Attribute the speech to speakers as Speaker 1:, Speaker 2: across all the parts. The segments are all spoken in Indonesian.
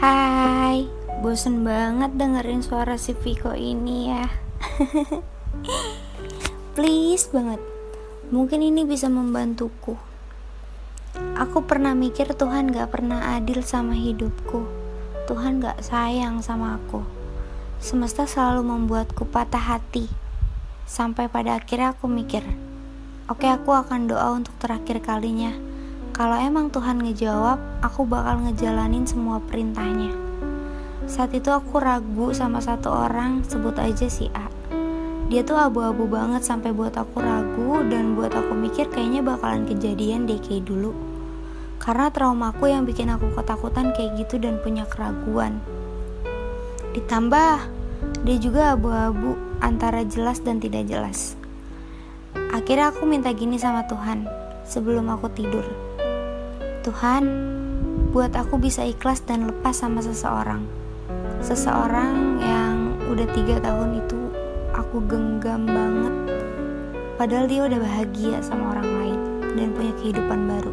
Speaker 1: Hai, bosen banget dengerin suara si Viko ini ya. Please banget, mungkin ini bisa membantuku. Aku pernah mikir Tuhan gak pernah adil sama hidupku. Tuhan gak sayang sama aku. Semesta selalu membuatku patah hati. Sampai pada akhirnya aku mikir Oke aku akan doa untuk terakhir kalinya kalau emang Tuhan ngejawab, aku bakal ngejalanin semua perintahnya. Saat itu aku ragu sama satu orang, sebut aja si A. Dia tuh abu-abu banget sampai buat aku ragu dan buat aku mikir kayaknya bakalan kejadian kayak dulu. Karena traumaku yang bikin aku ketakutan kayak gitu dan punya keraguan. Ditambah, dia juga abu-abu antara jelas dan tidak jelas. Akhirnya aku minta gini sama Tuhan sebelum aku tidur. Tuhan, buat aku bisa ikhlas dan lepas sama seseorang. Seseorang yang udah tiga tahun itu aku genggam banget. Padahal dia udah bahagia sama orang lain dan punya kehidupan baru.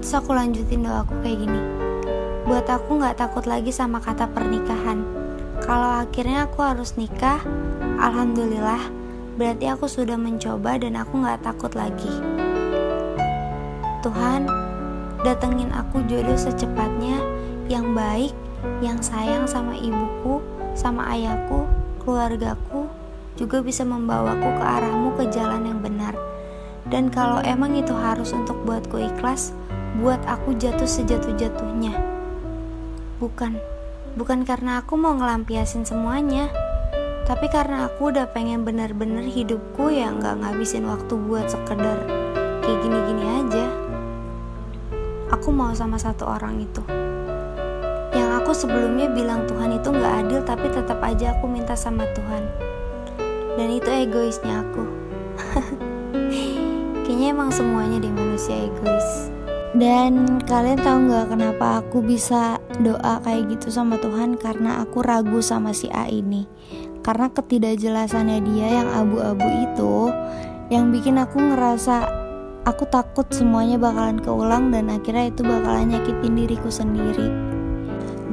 Speaker 1: Terus aku lanjutin doaku kayak gini. Buat aku gak takut lagi sama kata pernikahan. Kalau akhirnya aku harus nikah, Alhamdulillah, berarti aku sudah mencoba dan aku gak takut lagi. Tuhan, datengin aku jodoh secepatnya yang baik, yang sayang sama ibuku, sama ayahku, keluargaku, juga bisa membawaku ke arahmu ke jalan yang benar. Dan kalau emang itu harus untuk buatku ikhlas, buat aku jatuh sejatuh-jatuhnya. Bukan, bukan karena aku mau ngelampiasin semuanya, tapi karena aku udah pengen bener-bener hidupku yang gak ngabisin waktu buat sekedar kayak gini-gini aja aku mau sama satu orang itu. Yang aku sebelumnya bilang Tuhan itu gak adil tapi tetap aja aku minta sama Tuhan. Dan itu egoisnya aku. Kayaknya emang semuanya di manusia egois. Dan kalian tahu gak kenapa aku bisa doa kayak gitu sama Tuhan karena aku ragu sama si A ini. Karena ketidakjelasannya dia yang abu-abu itu yang bikin aku ngerasa aku takut semuanya bakalan keulang dan akhirnya itu bakalan nyakitin diriku sendiri.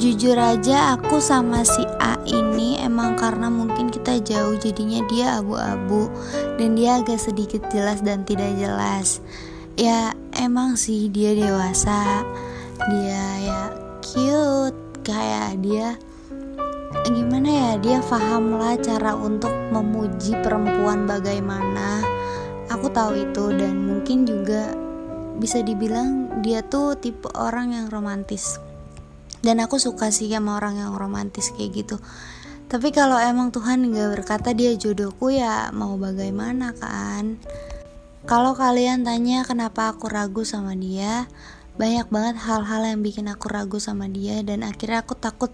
Speaker 1: Jujur aja aku sama si A ini emang karena mungkin kita jauh jadinya dia abu-abu dan dia agak sedikit jelas dan tidak jelas. Ya emang sih dia dewasa, dia ya cute kayak dia gimana ya dia paham lah cara untuk memuji perempuan bagaimana aku tahu itu dan mungkin juga bisa dibilang dia tuh tipe orang yang romantis. Dan aku suka sih sama orang yang romantis kayak gitu. Tapi kalau emang Tuhan nggak berkata dia jodohku ya mau bagaimana kan? Kalau kalian tanya kenapa aku ragu sama dia banyak banget hal-hal yang bikin aku ragu sama dia dan akhirnya aku takut.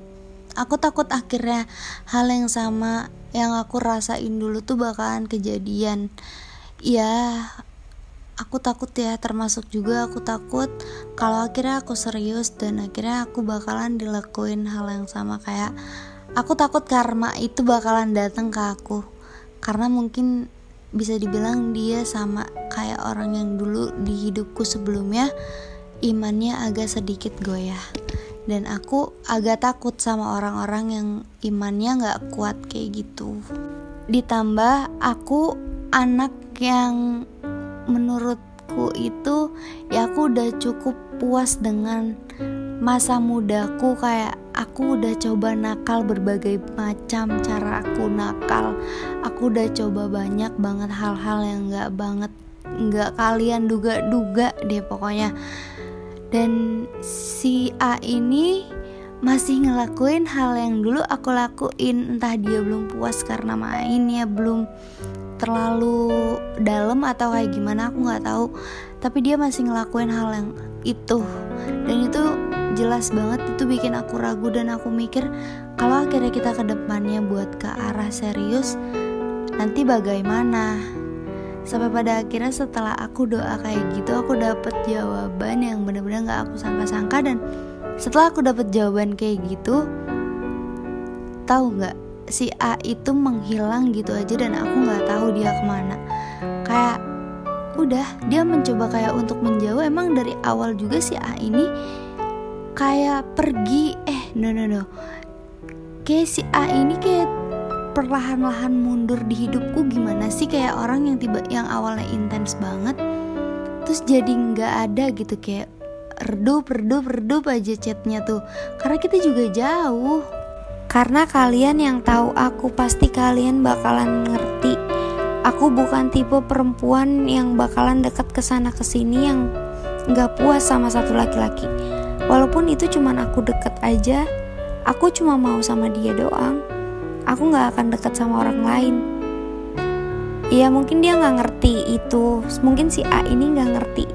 Speaker 1: Aku takut akhirnya hal yang sama yang aku rasain dulu tuh bakalan kejadian ya aku takut ya termasuk juga aku takut kalau akhirnya aku serius dan akhirnya aku bakalan dilakuin hal yang sama. Kayak aku takut karma itu bakalan datang ke aku. Karena mungkin bisa dibilang dia sama kayak orang yang dulu di hidupku sebelumnya imannya agak sedikit goyah. Dan aku agak takut sama orang-orang yang imannya gak kuat kayak gitu. Ditambah aku anak yang menurutku itu ya aku udah cukup puas dengan masa mudaku. Kayak aku udah coba nakal berbagai macam cara aku nakal. Aku udah coba banyak banget hal-hal yang nggak banget nggak kalian duga-duga deh pokoknya. Dan si A ini masih ngelakuin hal yang dulu aku lakuin. Entah dia belum puas karena main ya belum terlalu dalam atau kayak gimana aku nggak tahu. Tapi dia masih ngelakuin hal yang itu. Dan itu jelas banget itu bikin aku ragu dan aku mikir kalau akhirnya kita ke depannya buat ke arah serius nanti bagaimana? Sampai pada akhirnya setelah aku doa kayak gitu aku dapet jawaban yang bener-bener nggak aku sangka-sangka. Dan setelah aku dapet jawaban kayak gitu tahu nggak si A itu menghilang gitu aja dan aku nggak tahu dia ke mana. Kayak udah dia mencoba kayak untuk menjauh. Emang dari awal juga si A ini kayak pergi. Eh no no no. Kayak si A ini kayak perlahan-lahan mundur di hidupku. Gimana sih kayak orang yang tiba yang awalnya intens banget terus jadi nggak ada gitu. Kayak redup redup redup aja chatnya tuh. Karena kita juga jauh karena kalian yang tahu aku pasti kalian bakalan ngerti. Aku bukan tipe perempuan yang bakalan deket ke sana ke sini yang nggak puas sama satu laki-laki. Walaupun itu cuman aku deket aja aku cuma mau sama dia doang. Aku nggak akan deket sama orang lain. Iya mungkin dia nggak ngerti itu. Mungkin si A ini nggak ngerti.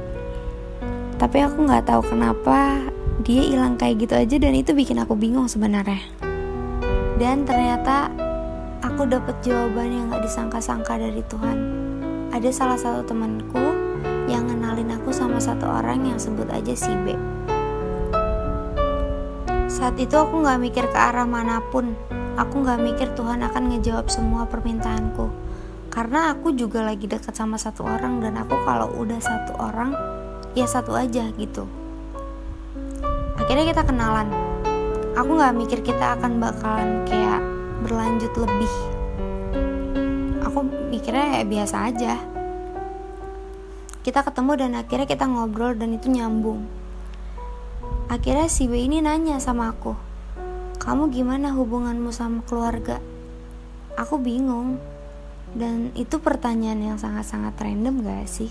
Speaker 1: Tapi aku nggak tahu kenapa dia hilang kayak gitu aja dan itu bikin aku bingung sebenarnya dan ternyata aku dapat jawaban yang nggak disangka-sangka dari Tuhan. Ada salah satu temanku yang ngenalin aku sama satu orang yang sebut aja si B. Saat itu aku nggak mikir ke arah mana pun. Aku nggak mikir Tuhan akan ngejawab semua permintaanku. Karena aku juga lagi dekat sama satu orang dan aku kalau udah satu orang ya satu aja gitu. Akhirnya kita kenalan aku nggak mikir kita akan bakalan kayak berlanjut lebih. Aku mikirnya ya biasa aja. Kita ketemu dan akhirnya kita ngobrol dan itu nyambung. Akhirnya si B ini nanya sama aku kamu gimana hubunganmu sama keluarga? Aku bingung. Dan itu pertanyaan yang sangat-sangat random gak sih?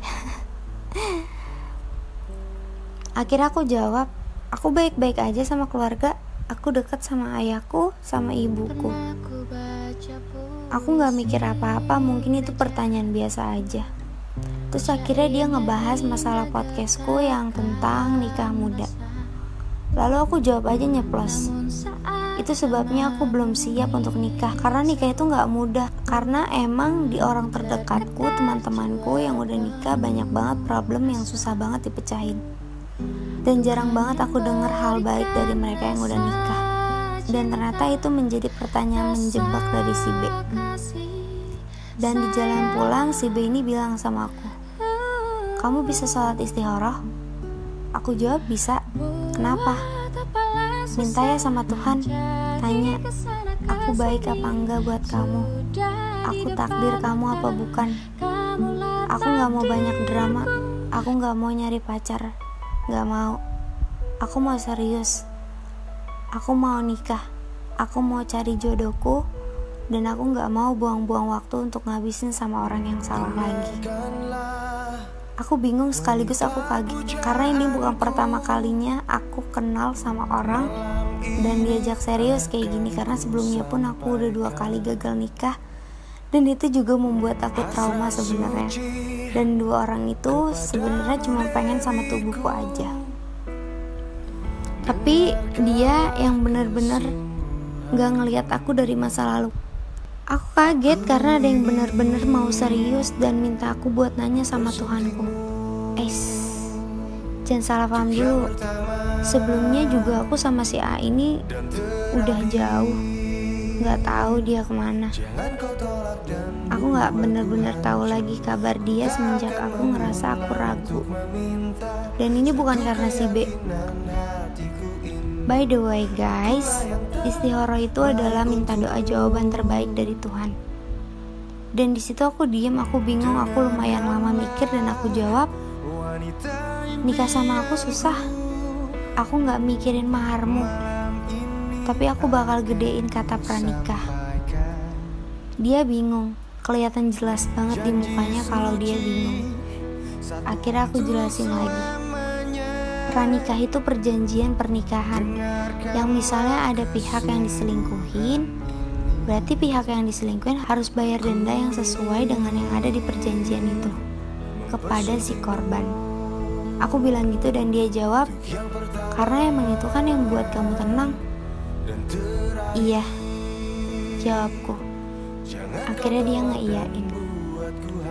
Speaker 1: Akhirnya aku jawab, aku baik-baik aja sama keluarga. Aku deket sama ayahku, sama ibuku. Aku gak mikir apa-apa, mungkin itu pertanyaan biasa aja. Terus akhirnya dia ngebahas masalah podcastku yang tentang nikah muda. Lalu aku jawab aja nyeplos. Itu sebabnya aku belum siap untuk nikah Karena nikah itu gak mudah Karena emang di orang terdekatku Teman-temanku yang udah nikah Banyak banget problem yang susah banget dipecahin Dan jarang banget aku denger hal baik dari mereka yang udah nikah. Dan ternyata itu menjadi pertanyaan menjebak dari si B. Dan di jalan pulang si B ini bilang sama aku Kamu bisa sholat istihoroh? Aku jawab bisa. Kenapa? Minta ya sama Tuhan. Tanya Aku baik apa enggak buat kamu? Aku takdir kamu apa bukan? Aku gak mau banyak drama. Aku gak mau nyari pacar Gak mau. Aku mau serius. Aku mau nikah. Aku mau cari jodohku. Dan aku gak mau buang-buang waktu untuk ngabisin sama orang yang salah lagi. Aku bingung sekaligus aku kaget. Karena ini bukan pertama kalinya aku kenal sama orang. Dan diajak serius kayak gini. Karena sebelumnya pun aku udah dua kali gagal nikah dan itu juga membuat aku trauma sebenarnya. Dan dua orang itu sebenarnya cuma pengen sama tubuhku aja. Tapi dia yang bener-bener gak ngelihat aku dari masa lalu. Aku kaget karena ada yang benar-benar mau serius dan minta aku buat nanya sama Tuhanku. Es, jangan salah paham dulu. Sebelumnya juga aku sama si A ini udah jauh, nggak tahu dia ke mana. Aku nggak benar-benar tahu lagi kabar dia semenjak aku ngerasa aku ragu. Dan ini bukan karena si B, By the way guys, istihoro itu adalah minta doa jawaban terbaik dari Tuhan. Dan di situ aku diem, aku bingung, aku lumayan lama mikir dan aku jawab, nikah sama aku susah. Aku nggak mikirin maharmu, tapi aku bakal gedein kata pranikah. Dia bingung, kelihatan jelas banget di mukanya kalau dia bingung. Akhirnya aku jelasin lagi. Pranikah itu perjanjian pernikahan. Yang misalnya ada pihak yang diselingkuhin berarti pihak yang diselingkuhin harus bayar denda yang sesuai dengan yang ada di perjanjian itu kepada si korban. Aku bilang gitu dan dia jawab karena emang itu kan yang buat kamu tenang iya jawabku. Akhirnya dia ngeiyain.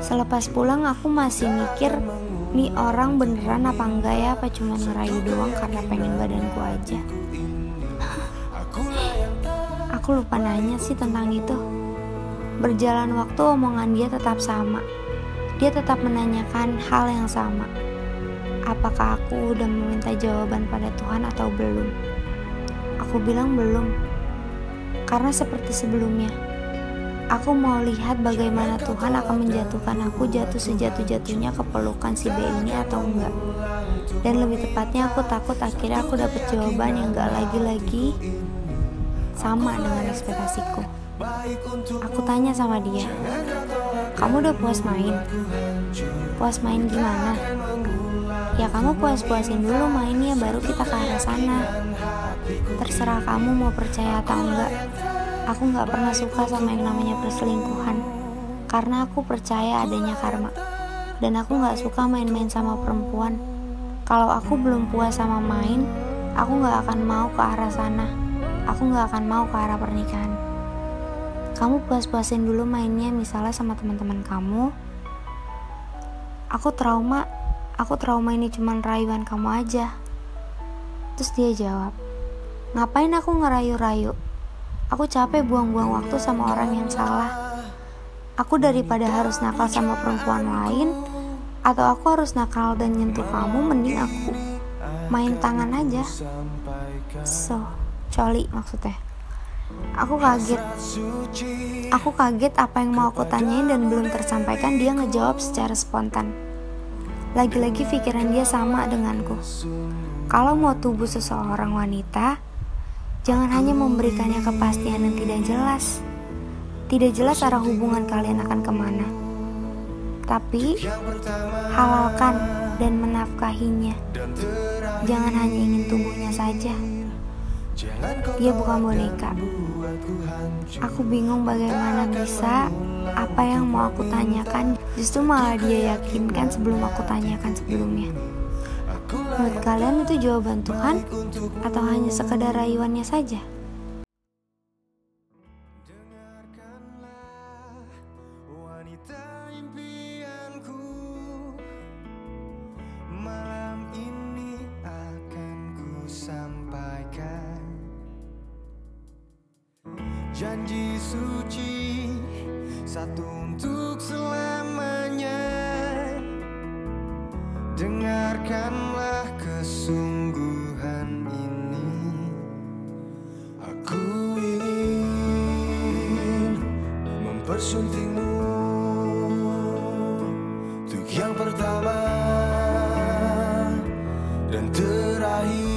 Speaker 1: Selepas pulang aku masih mikir nih orang beneran apa enggak ya? Apa cuma ngerayu doang karena pengen badanku aja? Aku lupa nanya sih tentang itu. Berjalan waktu omongan dia tetap sama. Dia tetap menanyakan hal yang sama. Apakah aku udah meminta jawaban pada Tuhan atau belum. Aku bilang belum, karena seperti sebelumnya, aku mau lihat bagaimana Tuhan akan menjatuhkan aku jatuh sejatuh-jatuhnya ke pelukan si B ini atau enggak. Dan lebih tepatnya aku takut akhirnya aku dapat jawaban yang gak lagi-lagi sama dengan ekspektasiku. Aku tanya sama dia, kamu udah puas main? Puas main gimana? Ya kamu puas-puasin dulu mainnya baru kita ke arah sana. Terserah kamu mau percaya atau enggak. Aku nggak pernah suka sama yang namanya perselingkuhan. Karena aku percaya adanya karma. Dan aku nggak suka main-main sama perempuan. Kalau aku belum puas sama main, aku nggak akan mau ke arah sana aku nggak akan mau ke arah pernikahan. Kamu puas-puasin dulu mainnya misalnya sama teman-teman kamu. Aku trauma, aku trauma ini cuman rayuan kamu aja. Terus dia jawab, ngapain aku ngerayu-rayu? Aku capek buang-buang waktu sama orang yang salah. Aku daripada harus nakal sama perempuan lain, atau aku harus nakal dan nyentuh kamu, mending aku main tangan aja. So, coli maksudnya aku kaget aku kaget apa yang mau aku tanyain dan belum tersampaikan dia ngejawab secara spontan lagi-lagi pikiran dia sama denganku kalau mau tubuh seseorang wanita jangan hanya memberikannya kepastian yang tidak jelas. Tidak jelas arah hubungan kalian akan ke mana. Tapi halalkan dan menafkahinya. Jangan hanya ingin tubuhnya saja. Dia bukan boneka. Aku bingung bagaimana bisa apa yang mau aku tanyakan. Justru malah dia yakinkan sebelum aku tanyakan sebelumnya. Menurut kalian itu jawaban Tuhan atau hanya sekedar rayuannya saja?
Speaker 2: janji suci satu untuk selamanya dengarkanlah mempersuntingmu untuk yang pertama dan terakhir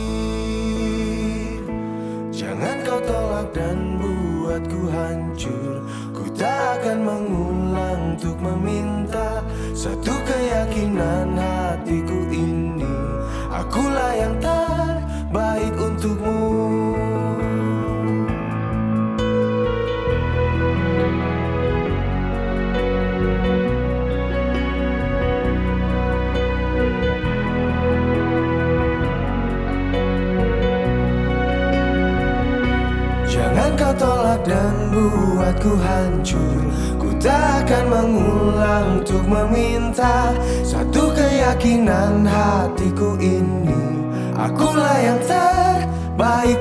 Speaker 2: jangan kau tolak dan membuatku hancur. Ku tak akan mengulang untuk meminta Satu keyakinan hatiku ini. Akulah yang terbaik untukmu buatku hancur. Ku tak akan mengulang untuk meminta Satu keyakinan hatiku ini. Akulah yang terbaik